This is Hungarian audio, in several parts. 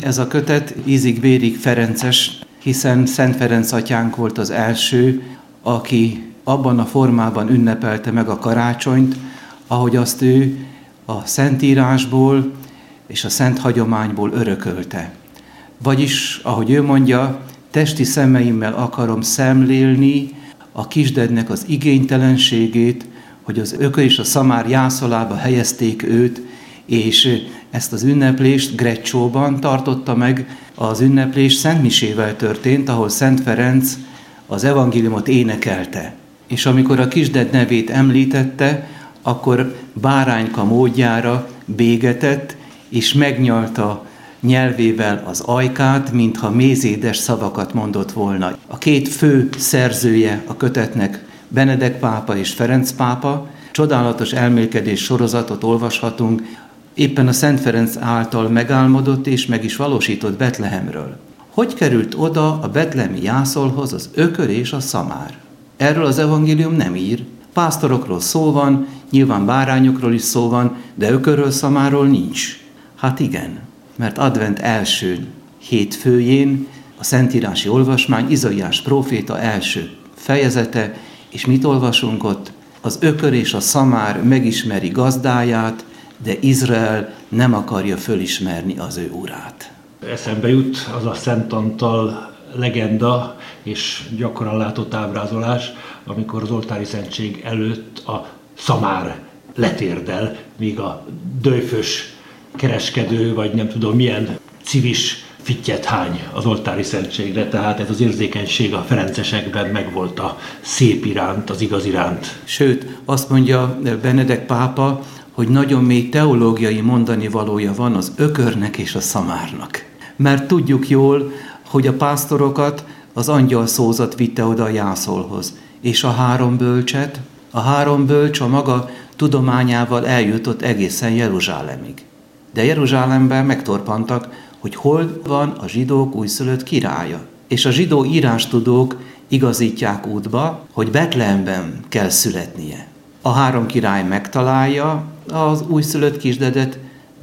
Ez a kötet ízig-vérig Ferences, hiszen Szent Ferenc atyánk volt az első, aki abban a formában ünnepelte meg a karácsonyt, ahogy azt ő a Szentírásból és a Szent hagyományból örökölte. Vagyis, ahogy ő mondja, testi szemeimmel akarom szemlélni a kisdednek az igénytelenségét, hogy az ökö és a szamár jászolába helyezték őt, és ezt az ünneplést Grecsóban tartotta meg, az ünneplés Szent Misével történt, ahol Szent Ferenc az evangéliumot énekelte. És amikor a kisded nevét említette, akkor bárányka módjára bégetett, és megnyalta nyelvével az ajkát, mintha mézédes szavakat mondott volna. A két fő szerzője a kötetnek Benedek pápa és Ferenc pápa, csodálatos elmélkedés sorozatot olvashatunk, éppen a Szent Ferenc által megálmodott és meg is valósított Betlehemről. Hogy került oda a betlemi jászolhoz az ökör és a szamár? Erről az evangélium nem ír. Pásztorokról szó van, nyilván bárányokról is szó van, de ökörről, szamáról nincs. Hát igen, mert advent első hétfőjén a Szentírási Olvasmány, Izaiás próféta első fejezete, és mit olvasunk ott? Az ökör és a szamár megismeri gazdáját, de Izrael nem akarja fölismerni az ő urát. Eszembe jut az a Szent Antal legenda és gyakran látott ábrázolás, amikor az oltári szentség előtt a szamár letérdel, míg a döjfös kereskedő, vagy nem tudom milyen civis fittyet hány az oltári szentségre, tehát ez az érzékenység a ferencesekben megvolt a szép iránt, az igaz iránt. Sőt, azt mondja Benedek pápa, hogy nagyon mély teológiai mondani valója van az ökörnek és a szamárnak. Mert tudjuk jól, hogy a pásztorokat az angyal szózat vitte oda a jászolhoz, és a három bölcset, a három bölcs a maga tudományával eljutott egészen Jeruzsálemig. De Jeruzsálemben megtorpantak, hogy hol van a zsidók újszülött királya. És a zsidó írástudók igazítják útba, hogy Betlehemben kell születnie. A három király megtalálja az újszülött kisdedet,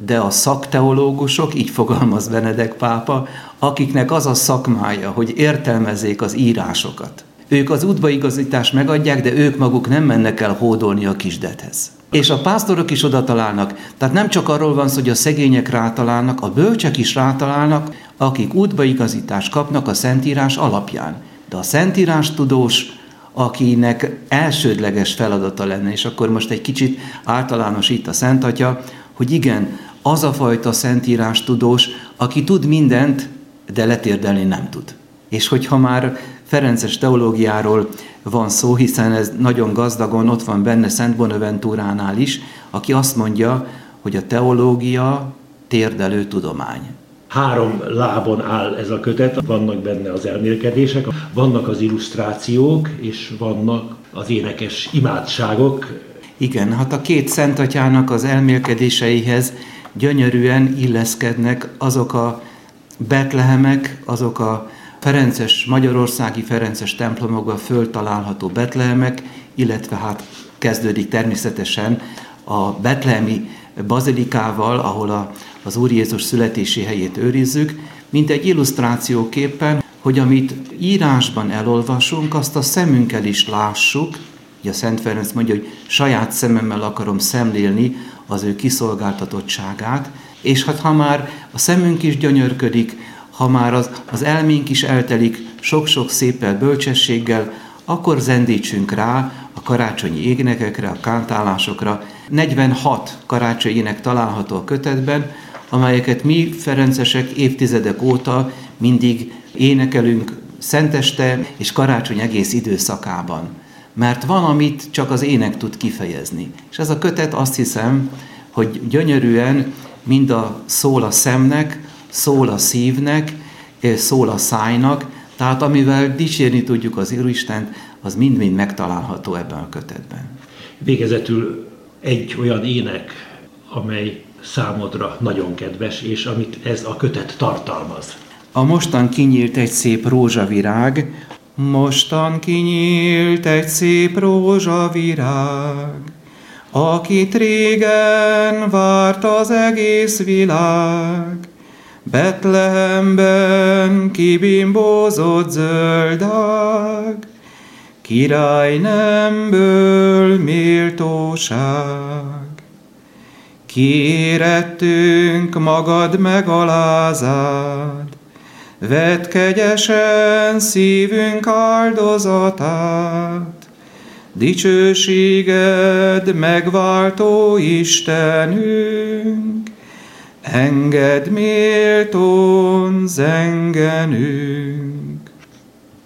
de a szakteológusok, így fogalmaz Benedek pápa, akiknek az a szakmája, hogy értelmezzék az írásokat. Ők az útbaigazítást megadják, de ők maguk nem mennek el hódolni a kisdethez. És a pásztorok is oda találnak. Tehát nem csak arról van szó, hogy a szegények rátalálnak, a bölcsek is rátalálnak, akik útbaigazítást kapnak a Szentírás alapján. De a Szentírás tudós, akinek elsődleges feladata lenne, és akkor most egy kicsit általánosít a Szent Atya, hogy igen, az a fajta Szentírás tudós, aki tud mindent, de letérdelni nem tud. És hogyha már Ferences teológiáról van szó, hiszen ez nagyon gazdagon ott van benne Szent Bonaventúránál is, aki azt mondja, hogy a teológia térdelő tudomány. Három lábon áll ez a kötet, vannak benne az elmélkedések, vannak az illusztrációk, és vannak az énekes imádságok. Igen, hát a két szentatyának az elmélkedéseihez gyönyörűen illeszkednek azok a Betlehemek, azok a Ferences, magyarországi Ferences templomokban föltalálható Betlehemek, illetve hát kezdődik természetesen a betlehemi bazilikával, ahol a, az Úr Jézus születési helyét őrizzük, mint egy illusztrációképpen, hogy amit írásban elolvasunk, azt a szemünkkel is lássuk, ugye a Szent Ferenc mondja, hogy saját szememmel akarom szemlélni az ő kiszolgáltatottságát, és hát ha már a szemünk is gyönyörködik, ha már az, az elménk is eltelik sok-sok széppel, bölcsességgel, akkor zendítsünk rá a karácsonyi énekekre, a kántálásokra. 46 karácsonyi ének található a kötetben, amelyeket mi ferencesek évtizedek óta mindig énekelünk szenteste és karácsony egész időszakában. Mert van, amit csak az ének tud kifejezni. És ez a kötet azt hiszem, hogy gyönyörűen mind a szól a szemnek, szól a szívnek, szól a szájnak, tehát amivel dicsérni tudjuk az Úristent, az mind-mind megtalálható ebben a kötetben. Végezetül egy olyan ének, amely számodra nagyon kedves, és amit ez a kötet tartalmaz. A mostan kinyílt egy szép rózsavirág, mostan kinyílt egy szép rózsavirág, akit régen várt az egész világ, Betlehemben kibimbózott zöldág, király nemből méltóság. Kérettünk magad megalázád, vedd kegyesen szívünk áldozatát, dicsőséged megváltó Istenünk, engedd méltón zengenünk.